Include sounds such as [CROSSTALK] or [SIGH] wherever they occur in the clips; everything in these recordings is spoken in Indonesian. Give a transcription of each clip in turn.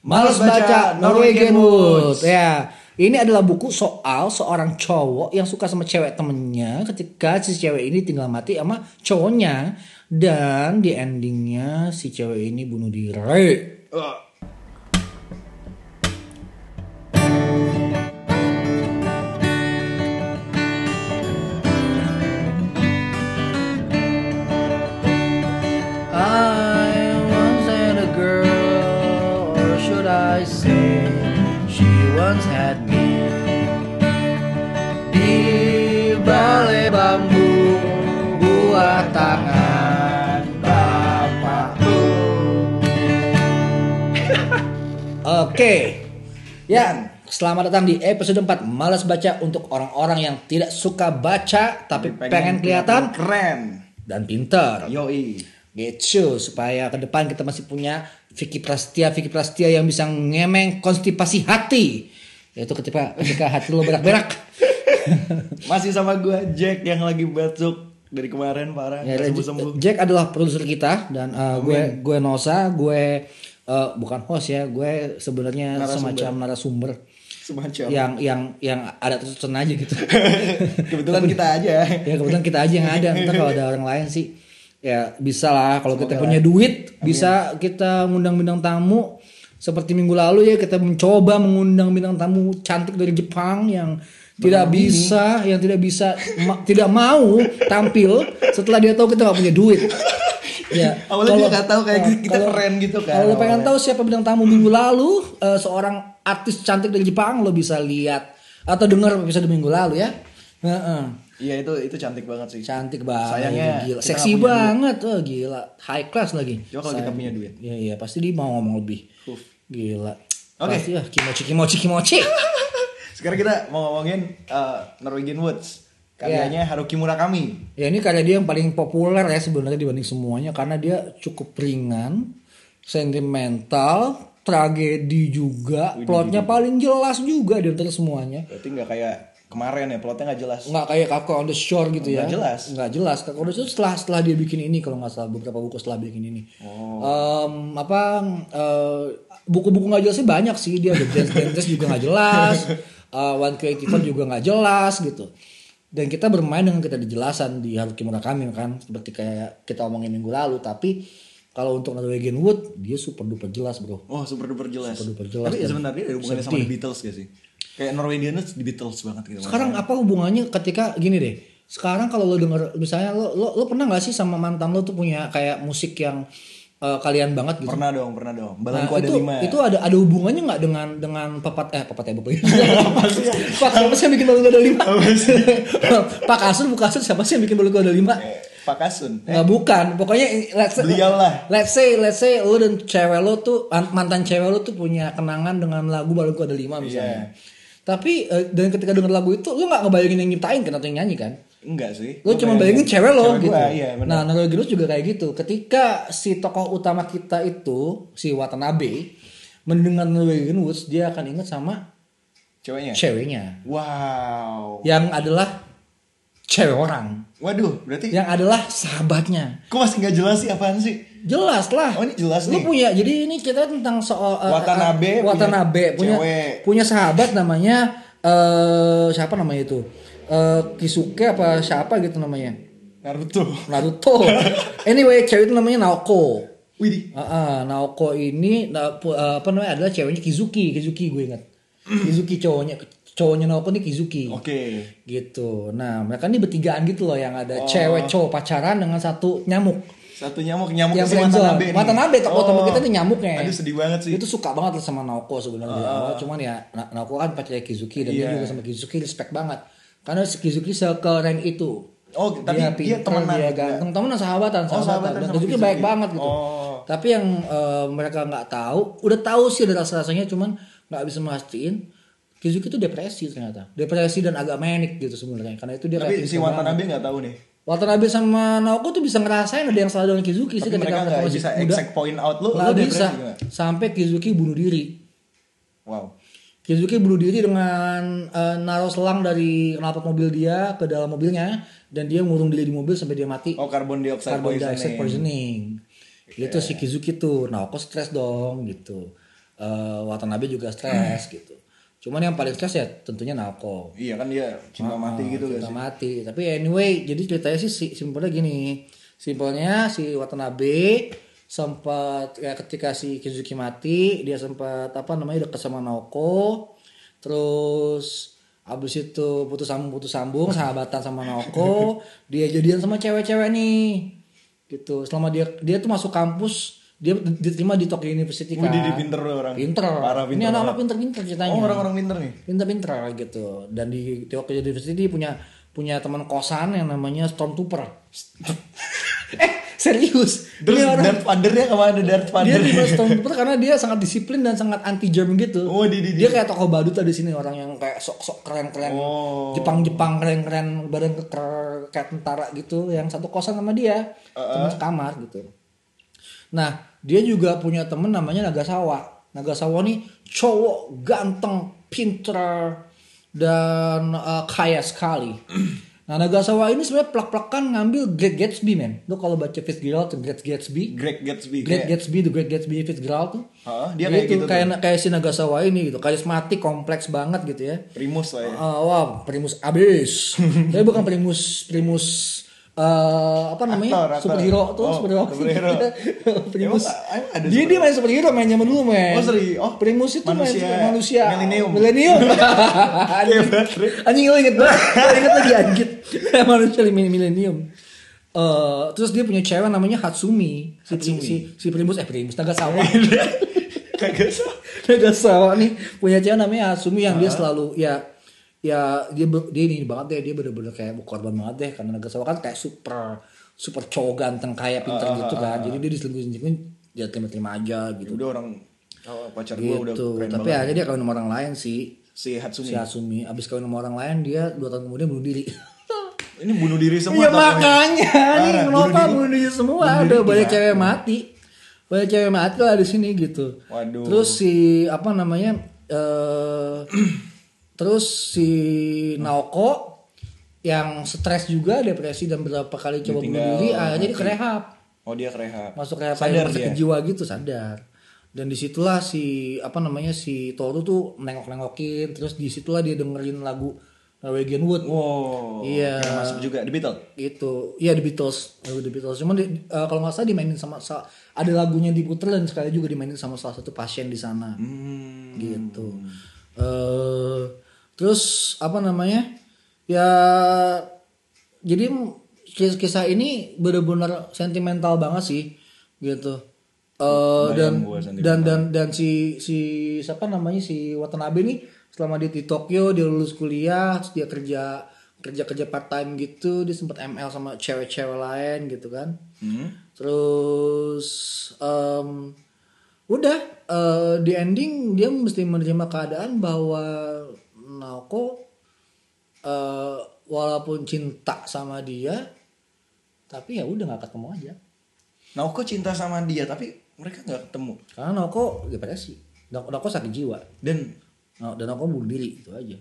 Males baca Norwegian Wood. Ya, ini adalah buku soal seorang cowok yang suka sama cewek temennya ketika si cewek ini tinggal mati sama cowoknya dan di endingnya si cewek ini bunuh diri. I once had me. Di balai bambu, buah tangan bapakku. [LAUGHS] Oke, ya. Selamat datang di episode 4 Malas baca untuk orang-orang yang tidak suka baca tapi pengen, kelihatan keren. dan pintar Yoi. gitu supaya ke depan kita masih punya Vicky Prastia Vicky Prastia yang bisa ngemeng konstipasi hati yaitu ketika ketika hati lo berak-berak. [LAUGHS] Masih sama gua Jack yang lagi batuk dari kemarin parah. Ya, Nggak sembuh-sembuh. Jack adalah produser kita dan uh, gue gue Nosa gue uh, bukan host ya gue sebenarnya semacam narasumber. Semacam. yang yang yang ada terus aja gitu. [LAUGHS] Kebetulan kita aja. ya kebetulan kita aja yang ada. Ntar kalau ada orang lain sih ya bisa lah. Kalau kita punya duit bisa kita ngundang bintang tamu seperti minggu lalu ya kita mencoba mengundang bintang tamu cantik dari Jepang yang tidak bisa yang tidak bisa ma- tidak mau tampil setelah dia tahu kita nggak punya duit [LAUGHS] ya Awalnya dia nggak tahu kayak ya, kita keren gitu kan kalau lo pengen awalnya. tahu siapa bintang tamu minggu lalu eh, seorang artis cantik dari Jepang lo bisa lihat atau dengar episode minggu lalu ya Heeh. Iya itu itu cantik banget sih. Cantik banget. Sayangnya gila. Seksi banget. Oh, gila. High class lagi. Coba kalau kita punya duit. Iya, iya, pasti dia mau ngomong lebih. Uf. Gila. Oke. Pasti ya kimochi kimochi kimochi. [LAUGHS] Sekarang kita mau ngomongin uh, Norwegian Woods. Karyanya Haruki Murakami. ya ini karya dia yang paling populer ya sebenarnya dibanding semuanya karena dia cukup ringan, sentimental, tragedi juga, plotnya paling jelas juga di antara semuanya. Berarti nggak kayak kemarin ya plotnya nggak jelas. nggak kayak Kako on the Shore gitu ya Nggak jelas. nggak jelas Kako on the Shore setelah setelah dia bikin ini kalau nggak salah beberapa buku setelah bikin ini Em, apa eh, buku-buku nggak jelasnya banyak sih dia The Dance Dance juga nggak jelas [LAUGHS] Eh, One Creative juga nggak jelas gitu dan kita bermain dengan kita dijelasan di Haruki Murakami kan seperti kayak kita omongin minggu lalu tapi kalau untuk Norwegian Wood dia super duper jelas bro Oh super duper jelas. Super duper jelas Tapi sebenarnya ada hubungannya sama. The Beatles gak sih? Kayak Norwegian Woods di Beatles banget gitu. Sekarang apa hubungannya ketika gini deh. Sekarang kalau lo denger misalnya lo lo, lo pernah nggak sih sama mantan lo tuh punya kayak musik yang eh, kalian banget gitu. Pernah dong, pernah dong. Nah, Balangku ada itu lima. itu ada ada hubungannya nggak dengan dengan papat eh papat ya bapak apa sih pak siapa sih yang bikin balungku ada lima [LAUGHS] [LAUGHS] pak kasur bu kasur siapa sih yang bikin balungku ada lima Eh, Pak Kasun. Eh, nggak bukan pokoknya let's say, Beliau lah. let's say let's say lo dan cewek lo tuh mantan cewek lo tuh punya kenangan dengan lagu balungku ada lima misalnya Iya. Tapi eh, dan ketika denger lagu itu lo nggak ngebayangin yang nyiptain kan atau yang nyanyi kan Enggak sih. lo Gua cuma bayangin cewek lo Cewek gitu. gua, iya, nah, Norwegian Wood juga kayak gitu. Ketika si tokoh utama kita itu si Watanabe mendengar Norwegian Woods, dia akan ingat sama Ceweknya. ceweknya Wow. yang adalah cewek orang, Waduh, berarti yang adalah sahabatnya. kok masih nggak jelas sih apaan sih? Jelas lah. Oh, ini jelas Lu nih. punya jadi ini cerita tentang soal eh, Watanabe eh, Watanabe punya punya cewek. punya sahabat namanya eh siapa namanya itu? Eh Kisuke apa siapa gitu namanya? Naruto. Naruto. [LAUGHS] anyway, cewek itu namanya Naoko. Widih. Ah, ah, Naoko ini eh, apa namanya adalah ceweknya Kizuki, Kizuki gue ingat. Kizuki cowoknya cowoknya Naoko ini Kizuki. Oke. Gitu. Nah, mereka ini bertigaan gitu loh yang ada Oh. cewek cowok pacaran dengan satu nyamuk. Satu nyamuk nyamuk yang si. Watanabe nih. Watanabe tokoh utama Oh. kita ini nyamuknya. Aduh sedih banget sih. Itu suka banget lah sama Naoko sebenarnya awal. Cuman ya Na- Naoko kan pacarnya Kizuki dan dia Iya. juga sama Kizuki respect banget. Karena si Kizuki sekeren itu. Oh, tapi dia pinter, temenan dia ganteng, temenan sahabatan, Oh, sahabatan. sahabatan Dan sama Kizuki baik banget gitu. Oh. Tapi yang eh, mereka nggak tahu, udah tahu sih ada rasa-rasanya, cuman nggak bisa mastiin. Kizuki itu depresi ternyata, depresi dan agak manik gitu sebenarnya. Karena itu dia Tapi si. Watanabe nggak tahu nih. Watanabe sama Naoko tuh bisa ngerasain ada yang salah dengan Kizuki sih Tapi mereka nggak bisa exact point out lu. Lu bisa. nggak? Sampai Kizuki bunuh diri. Wow. Kizuki bunuh diri dengan eh, naruh selang dari knalpot mobil dia ke dalam mobilnya dan dia ngurung diri di mobil sampai dia mati. Oh carbon dioxide Carbon dioxide poisoning. poisoning. Gitu si Kizuki tuh. Naoko stres dong gitu. eh, Watanabe juga stres [CLEARS THROAT] gitu. Cuman yang paling stres ya tentunya Naoko. Iya kan dia cinta mati gitu Cinta mati. Tapi anyway, jadi ceritanya sih si- simpelnya gini. Simpelnya si Watanabe sempat ya ketika si Kizuki mati, dia sempat apa namanya deket sama Naoko. Terus abis itu putus sambung putus sambung sahabatan sama Naoko, [LAUGHS] dia jadian sama cewek-cewek nih. Gitu. Selama dia dia tuh masuk kampus, dia diterima di Tokyo University Wih, kan. dia pinter orang. Pinter. Parah Ini pinter. anak-anak pinter-pinter ceritanya Oh orang-orang pinter nih. pinter-pinter gitu dan di Tokyo University dia punya punya teman kosan yang namanya Stormtrooper [LAUGHS] eh serius Terus Ini orang- Darth Vader-nya ke mana Darth dia Vader? tipe Stormtrooper karena dia sangat [LAUGHS] disiplin dan sangat anti germ gitu Oh, di- di- dia kayak tokoh badut di sini orang yang kayak sok-sok keren-keren Oh. Jepang-Jepang keren-keren badan keker kayak tentara gitu yang satu kosan sama dia teman sekamar gitu Nah, dia juga punya temen namanya Nagasawa. Nagasawa nih cowok ganteng, pinter, dan uh, kaya sekali. [CLEARS THROAT] Nah, Nagasawa ini sebenarnya plak-plakan ngambil Great Gatsby, men. Lu kalau baca Fitzgerald, The Great Gatsby, Greg Gatsby. Great kayak- Gatsby, The Great Gatsby Fitzgerald tuh. Heeh, dia Dia kayak itu gitu kayak kayak si Nagasawa ini gitu, karismatik, kompleks banget gitu ya. Primus lah ya. Ah, wah, primus abis. [LAUGHS] Tapi bukan primus primus eh apa namanya? Aktor, aktor. Superhero tuh, Oh, superhero. superhero. [LAUGHS] primus. Emang- ada dia dia main superhero main zaman dulu main. Oh, serius? Oh, primus itu manusia- main manusia milenium. Milenium. [LAUGHS] anjing, baterai. anjing lo inget banget. Inget lagi anjing. [LAUGHS] manusia mil- milenium. Eh, terus dia punya cewek namanya Hatsumi. Si, Hatsumi. si, si Primus eh Primus Nagasawa. Salah. Nagasawa nih punya cewek namanya Asumi yang dia selalu ya ya dia dia ini banget deh dia bener-bener kayak korban banget deh karena Nagasawa kan kayak super super cowok ganteng kaya pinter gitu kan. jadi dia diselingkuhin dia terima-terima aja gitu. Udah orang oh, pacar gua udah gitu. keren tapi banget. akhirnya dia kawin sama orang lain sih. Si Hatsumi. si Asumi abis kawin sama orang lain dia dua tahun kemudian bunuh diri. [LAUGHS] Ini bunuh diri semua tokohnya. makanya. Nih kenapa bunuh diri. bunuh diri semua? Bunuh ada banyak cewek mati. Banyak cewek mati lah di sini gitu. Waduh. terus si apa namanya eh [CLEARS THROAT] terus si Naoko yang stres juga depresi dan berapa kali coba bunuh diri akhirnya dia mati. ke rehab Oh dia kerehab. masuk rehab Sadar dia. jiwa gitu sadar dan di situlah si apa namanya si Toru tuh nengok-nengokin terus di situlah dia dengerin lagu Norwegian Wood Wow. Iya. Yang masuk juga The Beatles. itu iya The Beatles lagu The Beatles cuman di- eh, kalau nggak salah dimainin sama sa- ada lagunya diputer dan sekali juga dimainin sama salah satu pasien di sana Hmm. gitu eh terus apa namanya ya jadi kis- kisah ini benar-benar sentimental banget sih gitu. Eh dan, dan dan dan si si siapa namanya si Watanabe nih selama dia di Tokyo dia lulus kuliah terus dia kerja kerja kerja part time gitu dia sempat ML sama cewek-cewek lain gitu kan. Hmm. terus em, udah eh, di ending dia mesti menerima keadaan bahwa Naoko eh, walaupun cinta sama dia tapi ya udah nggak ketemu aja. Naoko cinta sama dia tapi mereka nggak ketemu. karena Naoko depresi. Naoko, Naoko sakit jiwa. Dan Nah, dan Naoko bunuh diri itu aja.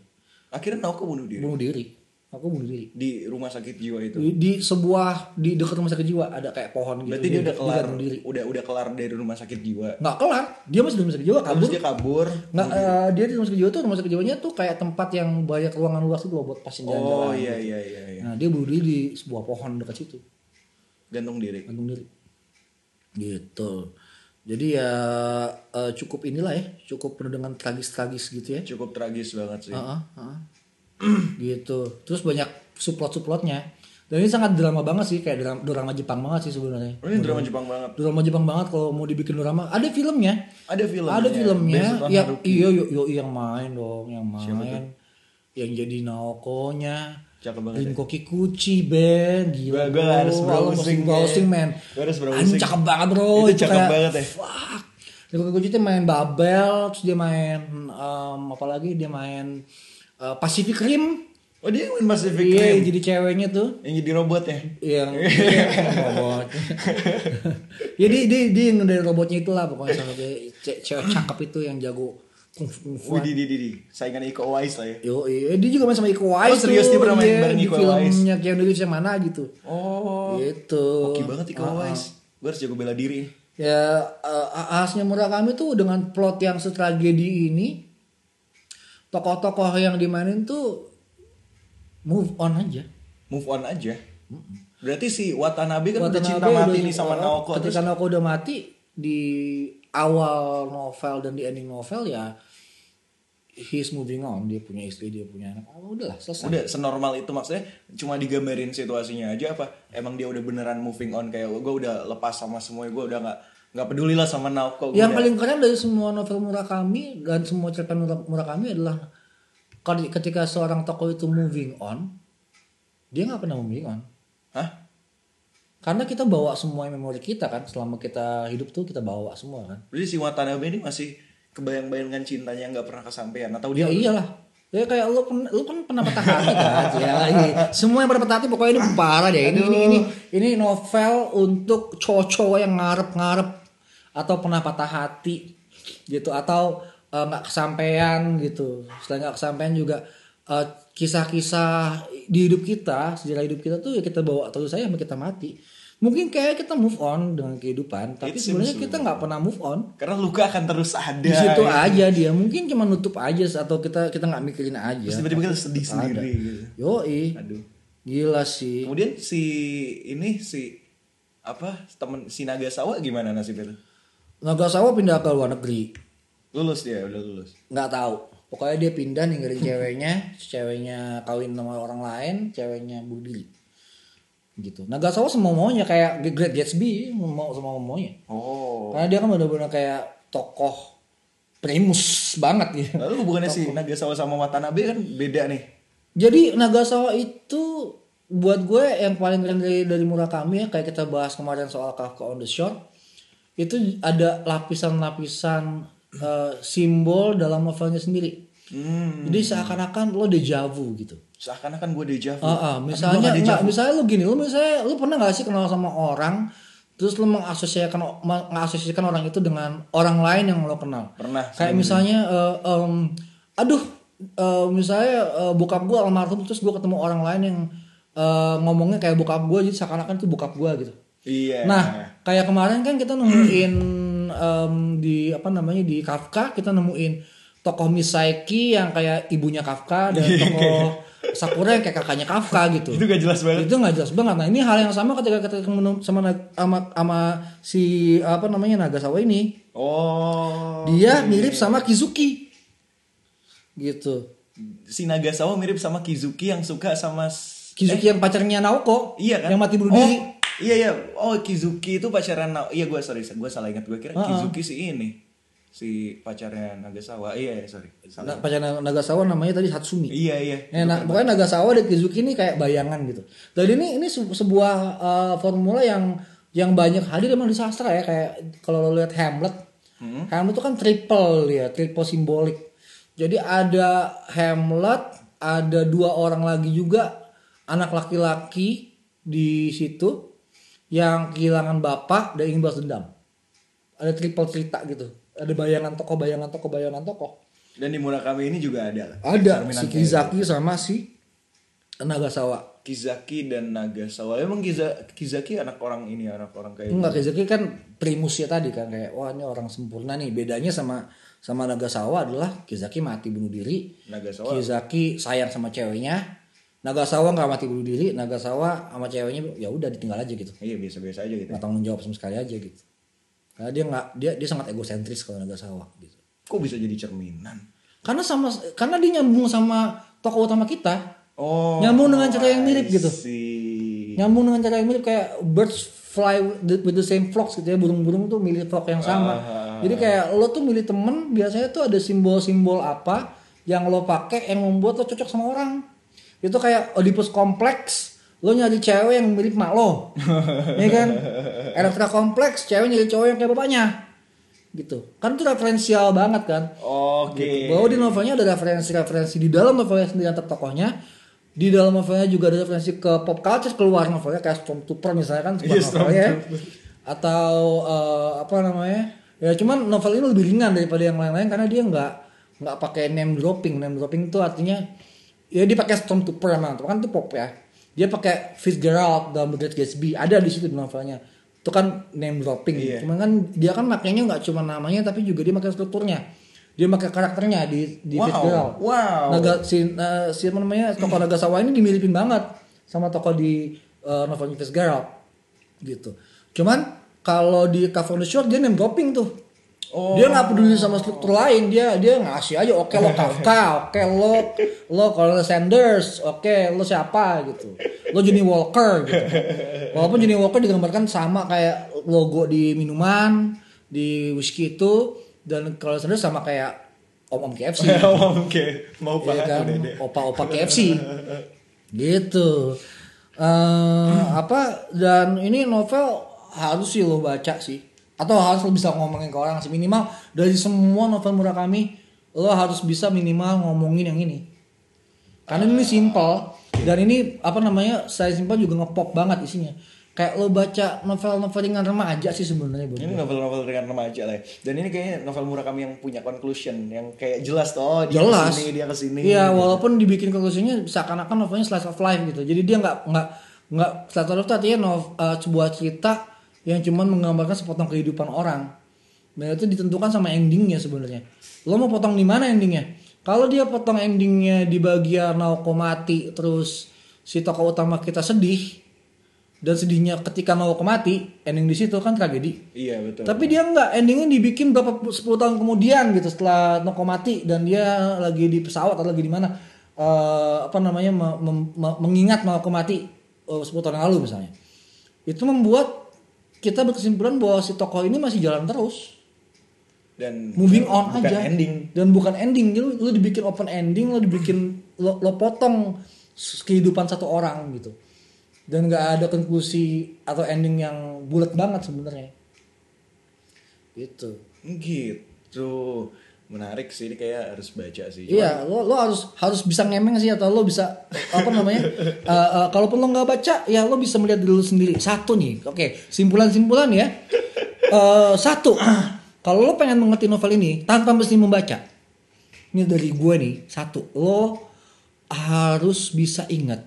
Akhirnya Naoko bunuh diri? Bunuh diri Naoko bunuh diri di rumah sakit jiwa itu. di, di sebuah di dekat rumah sakit jiwa ada kayak pohon gitu Berarti dia udah kelar, bunuh diri udah udah kelar dari rumah sakit jiwa. nggak kelar dia masih di rumah sakit jiwa kabur Terus dia kabur. Nggak, eh, dia di rumah sakit jiwa tuh rumah sakit jiwanya tuh kayak tempat yang banyak ruangan luas itu loh buat pasien Oh jalan-jalan. iya iya iya iya. Nah dia bunuh diri di sebuah pohon dekat situ, Gantung diri. gantung diri. Gitu. Jadi ya eh, cukup inilah ya, cukup penuh dengan tragis-tragis gitu ya. Cukup tragis banget sih. Heeh, heeh. [CLEARS THROAT] gitu. Terus banyak subplot-subplotnya. Dan ini sangat drama banget sih, kayak drama, drama Jepang banget sih sebenarnya. Oh, ini drama Jepang banget. Drama Jepang banget kalau mau dibikin drama. Ada filmnya, Ada film. ada filmnya ya iya yo, yo yang main dong yang main yang jadi Naoko-nya Cakep banget ya. Rinko Kikuchi Ben gila bro. harus browsing, mesti browsing ya. men Gua harus browsing. Cakep banget bro Itu cakep kayak, banget ya. fuck Rinko Kikuchi tuh main Babel terus dia main um, apa lagi dia main uh, Pacific Rim Oh dia main Pacific iya Rim. yang jadi ceweknya tuh Yang jadi robot ya. yang [LAUGHS] robot ya dia dia dia yang dari robotnya itulah pokoknya sama kayak ce- cewek cakep itu yang jago kungfu kungfuan Wih di di di. Saingan Iko Uwais lah ya. Yo, iya, dia juga main sama Iko Uwais Oh, serius? tuh, Dia pernah main iya, bareng Iko Uwais? filmnya Keanu Reeves yang mana gitu. Oh. Gitu. Oke banget Iko Ah, ah. Uwais. Gue harus jago bela diri. ya uh, khasnya Murakami tuh dengan plot yang setragedi ini tokoh-tokoh yang dimainin tuh move on aja. Move on aja. Berarti si Watanabe kan udah Watanabe cinta mati udah- nih sama Naoko ketika terus Naoko udah mati di awal novel dan di ending novel ya he's moving on. Dia punya istri dia punya anak. Oh, udahlah selesai. Udah senormal itu maksudnya. Cuma digambarin situasinya aja apa? Emang dia udah beneran moving on? Kayak gue udah lepas sama semuanya gue udah nggak nggak peduli lah sama Naoko yang paling keren dari semua novel Murakami dan semua cerita Mura- Murakami adalah ketika seorang tokoh itu moving on dia nggak pernah moving on. Hah? karena kita bawa semua memori kita kan selama kita hidup tuh kita bawa semua kan. Berarti si Watanabe ini masih kebayang-bayangkan cintanya nggak pernah kesampaian atau ya dia iyalah. Ya kayak lu pen- lu kan pernah patah hati kan? [LAUGHS] Ya iya. semua yang pernah patah hati pokoknya ini parah deh. Ini ini ini ini novel untuk cowok-cowok yang ngarep-ngarep atau pernah patah hati gitu atau eh, nggak kesampaian gitu selain nggak kesampaian juga eh, kisah-kisah di hidup kita sejarah hidup kita tuh ya kita bawa terus saya sampai kita mati mungkin kayak kita move on dengan kehidupan tapi sebenarnya kita nggak pernah move on karena luka akan terus ada di situ gitu. aja dia mungkin cuma nutup aja atau kita kita nggak mikirin aja tiba-tiba kita sedih sendiri gitu. yoi Aduh. gila sih Kemudian si ini si apa temen si Nagasawa gimana nasibnya tuh? Nagasawa pindah ke luar negeri. Lulus dia udah lulus. nggak tahu. Pokoknya dia pindah ninggalin ceweknya. Ceweknya kawin sama orang lain ceweknya bunuh diri gitu. Nagasawa semua maunya kayak Great Gatsby mau semua maunya Oh. karena dia kan benar-benar kayak tokoh primus banget gitu. Lalu hubungannya si Nagasawa sama Watanabe kan beda nih. Jadi Nagasawa itu buat gue yang paling keren dari, dari Murakami ya kayak kita bahas kemarin soal Kafka on the Shore itu ada lapisan-lapisan eh, simbol dalam novelnya sendiri. Hmm. Jadi seakan-akan lo deja vu gitu. Seakan-akan gue deja vu. Ah, ah, Tapi misalnya enggak, misalnya lu gini, lu misalnya lu pernah gak sih kenal sama orang terus lu mengasosiasikan mengasosiasikan orang itu dengan orang lain yang lo kenal. Pernah. Kayak misalnya eh, em, aduh eh, misalnya eh, bokap gue almarhum terus gue ketemu orang lain yang eh, ngomongnya kayak bokap gue jadi seakan-akan itu bokap gue gitu. Iya. Nah, kayak kemarin kan kita nemuin em, di apa namanya di Kafka kita nemuin tokoh Misaiki yang kayak ibunya Kafka dan tokoh Sakura yang kayak kakaknya Kafka gitu. itu gak jelas banget. Itu nggak jelas banget. Nah ini hal yang sama ketika kita ketemu sama sama, sama si apa namanya Nagasawa ini, Oh. dia mirip sama Kizuki, gitu. Si Nagasawa mirip sama Kizuki yang suka sama Kizuki yang pacarnya Naoko, Iya kan? yang mati bunuh oh, diri. Iya iya. Oh Kizuki itu pacaran Iya gue sorry gue salah ingat gue kira Ah, ah. Kizuki si ini si pacarnya Nagasawa. Iya iya sorry. Salah. Nah, pacarnya Nagasawa namanya tadi Hatsumi. Iya iya. Ya, nah, pokoknya Nagasawa dan Kizuki ini kayak bayangan gitu. Dan ini ini se- sebuah uh, formula yang yang banyak hadir emang di sastra ya kayak kalau lo lihat Hamlet, Hamlet itu kan triple ya, triple simbolik. Jadi ada Hamlet, ada dua orang lagi juga anak laki-laki di situ yang kehilangan bapak dan ingin balas dendam. Ada triple cerita gitu. Ada bayangan tokoh, bayangan tokoh, bayangan tokoh. Dan di Murakami ini juga ada lah. Ada si Kizaki sama si Nagasawa. Kizaki dan Nagasawa. Emang Kiza, Kizaki anak orang ini anak orang kayak Enggak Kizaki kan primus ya tadi kan kayak wah ini orang sempurna nih. Bedanya sama sama Nagasawa adalah Kizaki mati bunuh diri. Nagasawa. Kizaki sayang sama ceweknya. Nagasawa nggak mati bunuh diri. Nagasawa sama ceweknya ya udah ditinggal aja gitu. Iya biasa-biasa aja gitu. Nggak tanggung jawab sama sekali aja gitu. Karena dia nggak dia dia sangat egosentris kalau Nagasawa gitu. Kok bisa jadi cerminan? Karena sama karena dia nyambung sama tokoh utama kita. Oh. Nyambung dengan cara yang mirip gitu. nyambung dengan cara yang mirip kayak birds fly with the, same flocks gitu ya burung-burung tuh milih flock yang sama Ah. jadi kayak lo tuh milih temen biasanya tuh ada simbol-simbol apa yang lo pakai yang membuat lo cocok sama orang itu kayak Oedipus kompleks. Lo nyari cewek yang mirip mak lo. Ya kan? Elektra kompleks cewek nyari cowok yang kayak bapaknya. Gitu. Kan itu referensial banget kan? Oke. bahwa di novelnya ada referensi-referensi di dalam novelnya sendiri antar tokohnya. Di dalam novelnya juga ada referensi ke pop culture keluar novelnya kayak Stormtrooper misalnya kan sebuah Iya, novelnya atau eh, apa namanya? Ya cuman novel ini lebih ringan daripada yang lain-lain karena dia nggak nggak pakai name dropping. Name dropping itu artinya ya dia pakai Stormtrooper emang kan itu pop ya dia pakai Fitzgerald dalam The Great Gatsby ada di situ di novelnya itu kan name dropping. Iya. Cuman kan dia kan makanya nggak cuma namanya tapi juga dia pakai strukturnya. Dia pakai karakternya di di Wow, Fit Girl. wow. Naga si eh, si apa namanya tokoh Nagasawa ini dimiripin banget sama tokoh di uh, novel Fit Girl gitu. Cuman kalau di Cover the Shore dia name dropping tuh. Oh. Dia nggak peduli sama struktur lain, dia dia ngasih aja oke lo Kafka, oke lo lo Colonel Sanders, oke lo siapa gitu. Lo Johnny Walker gitu. Walaupun Johnny Walker digambarkan sama kayak logo di minuman, di whisky itu dan Colonel Sanders sama kayak om-om KFC. [LAUGHS] Oke, mau Iya banget kan, opa-opa KFC. gitu. eh apa dan ini novel harus sih lo baca sih atau harus lo bisa ngomongin ke orang sih minimal dari semua novel Murakami lo harus bisa minimal ngomongin yang ini karena ini simple dan ini apa namanya saya simple juga ngepop banget isinya kayak lo baca novel-novel ringan remaja sih sebenarnya Ini gue. novel-novel dengan remaja lah ya. Dan ini kayaknya novel Murakami yang punya conclusion yang kayak jelas tuh oh, dia jelas ke sini, dia ke sini. iya gitu. walaupun dibikin konklusinya seakan-akan novelnya slice of life gitu jadi dia nggak nggak nggak slice of life artinya nov- eh, sebuah cerita yang cuman menggambarkan sepotong kehidupan orang. Dan itu ditentukan sama endingnya sebenarnya. Lo mau potong di mana endingnya? Kalau dia potong endingnya di bagian Naoko mati terus si tokoh utama kita sedih dan sedihnya ketika Naoko mati ending di situ kan tragedi. Iya betul. tapi dia nggak endingnya dibikin berapa 10 tahun kemudian gitu setelah Noko mati dan dia lagi di pesawat atau lagi di mana. Eh, apa namanya mem- mengingat Noko mati eh, 10 tahun lalu misalnya. Itu membuat kita berkesimpulan bahwa si tokoh ini masih jalan terus, dan moving on bukan aja. ending. Dan bukan ending, lu, lu dibikin open ending, lu dibikin lo, lo potong kehidupan satu orang gitu. Dan nggak ada konklusi atau ending yang bulat banget sebenarnya. Gitu. Gitu. Menarik sih ini kayak harus baca sih. Cuman- Iya, lo lo harus harus bisa ngemeng sih atau lo bisa apa namanya? [LAUGHS] eh, eh, kalaupun lo nggak baca, ya lo bisa melihat dulu sendiri. Satu nih, oke, simpulan-simpulan ya. Eh, satu, [CLEARS THROAT] kalau lo pengen mengerti novel ini tanpa mesti membaca, ini dari gue nih. Satu, lo harus bisa ingat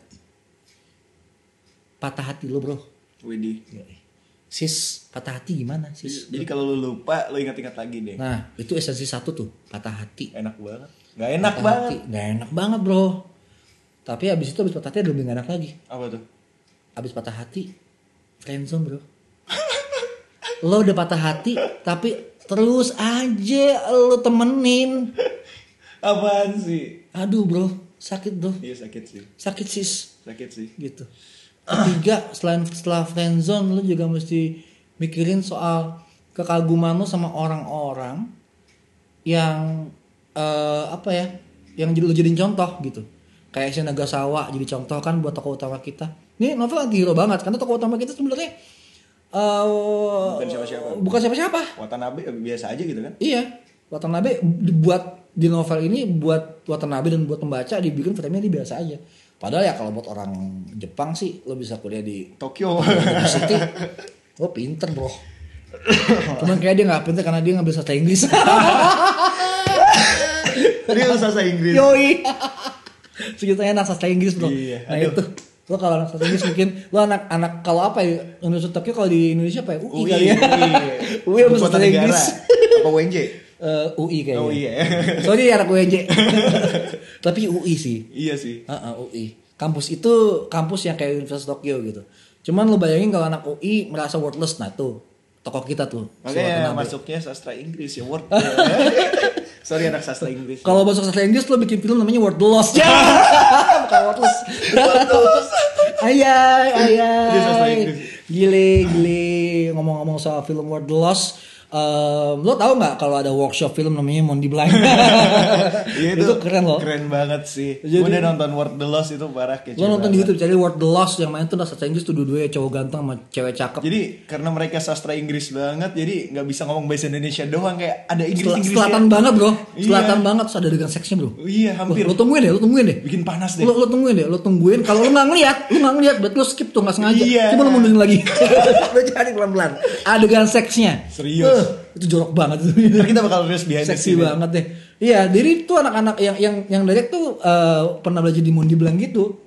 patah hati lo bro. Widih. Sis, patah hati gimana sis? Jadi kalau lu lupa lu ingat-ingat lagi deh. Nah, itu esensi satu tuh, patah hati. Enak banget. Gak enak patah banget. hati. Nggak enak banget bro. Tapi abis itu abis patah hati lebih nggak enak lagi. Apa tuh? Abis patah hati, friendzone bro. [LAUGHS] lo udah patah hati, tapi terus aja lo temenin. Apaan sih? Aduh bro, sakit bro. Iya sakit sih. Sakit sis, Sakit sih. gitu. Ketiga, selain setelah friendzone, lo juga mesti mikirin soal kekaguman lo sama orang-orang yang eh, apa ya, yang jadi lo jadiin contoh gitu. Kayak si Nagasawa jadi contoh kan buat tokoh utama kita. Ini novel anti hero banget karena tokoh utama kita sebenarnya eh Bukan siapa-siapa. Bukan siapa-siapa. Watanabe biasa aja gitu kan? Iya. Watanabe dibuat di novel ini buat Watanabe dan buat pembaca dibikin filmnya dia biasa aja. Padahal ya kalau buat orang Jepang sih lo bisa kuliah di Tokyo. University. [LAUGHS] Lo pinter bro. Cuman kayak dia nggak pinter karena dia ngambil sastra Inggris. [LAUGHS] Dia usah bahasa Inggris. Yoi. Segitunya anak sastra Inggris bro. Iya, Nah aduh. itu. Lo kalau anak sastra Inggris mungkin lo anak-anak kalau apa ya Universitas Tokyo kalau di Indonesia apa ya UI, UI, kali ya. UI sama Ibu kota sastra WNJ? Eh, UI kayaknya. Oh iya. [LAUGHS] Soalnya dia anak UNJ. [LAUGHS] Tapi UI sih. iya sih. Heeh, UI. Kampus itu kampus yang kayak Universitas Tokyo gitu. Cuman lo bayangin kalau anak UI merasa worthless, nah tuh tokoh kita tuh. Makanya masuknya sastra Inggris ya word. [LAUGHS] Sorry anak sastra Inggris. Kalau masuk sastra Inggris lo bikin film namanya Word Loss. Ya. Bukan worthless. ayai, ayai. Inggris. Gile, gile. Ngomong-ngomong soal film Word Loss, em, lo tau nggak kalau ada workshop film namanya Mondi Blind? [LAUGHS] Iya itu, keren loh. Keren banget sih. Jadi- Gue udah nonton Word the Lost itu parah kece Lo nonton di banget. YouTube cari Word the Lost yang main tuh sastra Inggris tuh dua-duanya cowok ganteng sama cewek cakep. Jadi karena mereka sastra Inggris banget, jadi nggak bisa ngomong bahasa Indonesia doang kayak ada Inggris Sel- Inggris. selatan banget bro, Iya. selatan banget terus ada dengan seksnya bro. Iya hampir. Lo, lo tungguin deh, lo tungguin deh. Bikin panas deh. Lo, lo tungguin deh, lo tungguin. Kalau lo nggak ngeliat, lo nggak ngeliat, berarti lo skip tuh nggak sengaja. Iya. Coba lo mundurin lagi. [LAUGHS] lo cari pelan-pelan. Adegan seksnya. Serius. Eh, itu jorok banget kita bakal rilis behind Seksi ya. banget deh. Iya, jadi itu anak-anak yang yang yang direct tuh eh, pernah belajar di Mondi Blanc gitu.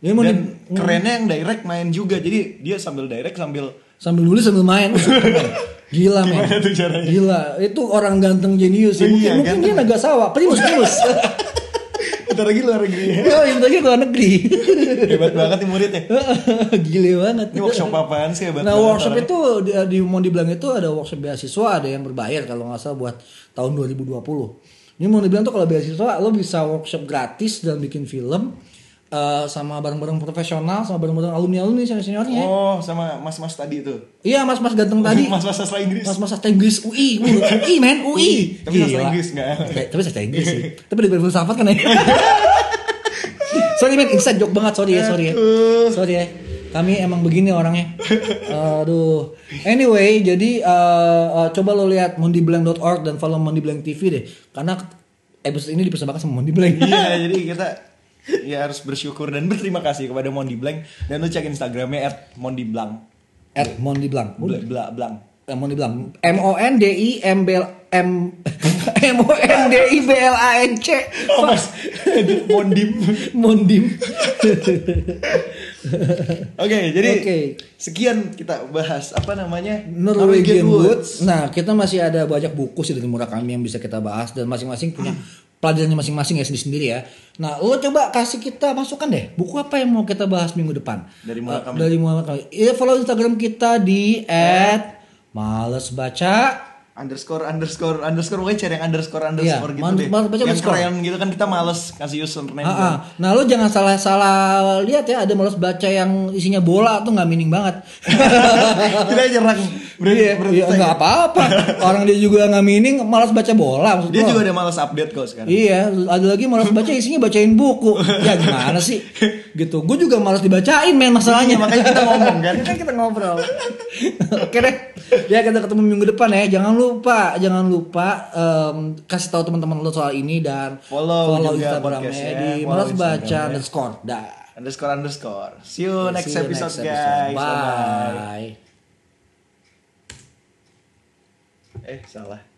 Jadi Mondi, Dan kerennya yang direct main juga. Jadi dia sambil direct sambil sambil nulis sambil main. [LAUGHS] Gila men. Gimana tuh caranya? Gila. Itu orang ganteng jenius ya. Mungkin, Iya, mungkin dia Nagasawa. Primus, primus. [LAUGHS] Bentar lagi luar negeri. [LAUGHS] Oh, yang lagi ke luar negeri. Hebat banget nih muridnya. [LAUGHS] Gile banget. Ini workshop apaan sih hebat Nah banget workshop itu di, di mau dibilang itu ada workshop beasiswa ada yang berbayar kalau nggak salah buat tahun 2020. Ini mau dibilang tuh kalau beasiswa lo bisa workshop gratis dan bikin film eh, sama bareng-bareng profesional sama bareng-bareng alumni-alumni senior-seniornya. Oh, sama mas-mas tadi itu. Iya mas-mas ganteng tadi. [LAUGHS] Mas-mas sastra Inggris. Mas-mas sastra Inggris UI, UI [LAUGHS] men, UI. Tapi sastra Gila. Inggris nggak? Oke, [LAUGHS] Tapi sastra Inggris sih. Tapi dari filsafat kan ya. sorry men, inside joke banget sorry ya, sorry ya. Sorry ya. Kami emang begini orangnya. Aduh. Anyway, jadi eh, eh, coba lo lihat mondiblank.org dan follow mondiblank TV deh. Karena episode ini dipersembahkan sama mondiblank. Iya, jadi kita ya harus bersyukur dan berterima kasih kepada Mondi Blank dan lu cek Instagramnya at Mondi Blank. At mondiblank. Bla, bla, blank. Eh, Mondiblank. M O N D I M B L M [LAUGHS] M O N D I B L A N C. Oh, mas. Mondim. Mondim. Oke, jadi Oke. sekian kita bahas apa namanya Norwegian Woods. Nah, kita masih ada banyak buku sih dari Murakami yang bisa kita bahas dan masing-masing punya [CLEARS THROAT] pelajarannya masing-masing ya sendiri-sendiri ya. Nah, lo coba kasih kita masukan deh. Buku apa yang mau kita bahas minggu depan? Dari Murakami. Eh, dari Murakami. Ya, follow Instagram kita di @malesbaca. Underscore underscore underscore pokoknya cari yang underscore underscore Iya, gitu males- deh. males baca yang underscore. keren gitu kan kita males kasih username. Ah, ah. Nah, lo jangan salah-salah lihat ya ada malas baca yang isinya bola tuh nggak meaning banget. [LAUGHS] kita nyerang berarti Iya, berarti iya, nggak apa-apa. [LAUGHS] Orang dia juga nggak meaning, malas baca bola maksud Dia lo. juga ada males update kok sekarang. Iya, ada lagi malas baca isinya bacain buku. Ya gimana sih? [LAUGHS] Gitu. Gue juga malas dibacain men masalahnya. Iya, makanya kita ngomong kan. Kan [LAUGHS] kita ngobrol. Oke deh. Ya kita ketemu minggu depan ya. Jangan lupa, jangan lupa em, kasih tahu teman-teman lo soal ini dan Follow juga Instagramnya podcastnya, di follow malas baca underscore. Dah. Underscore underscore. See you next See you episode next guys. Bye. Eh salah.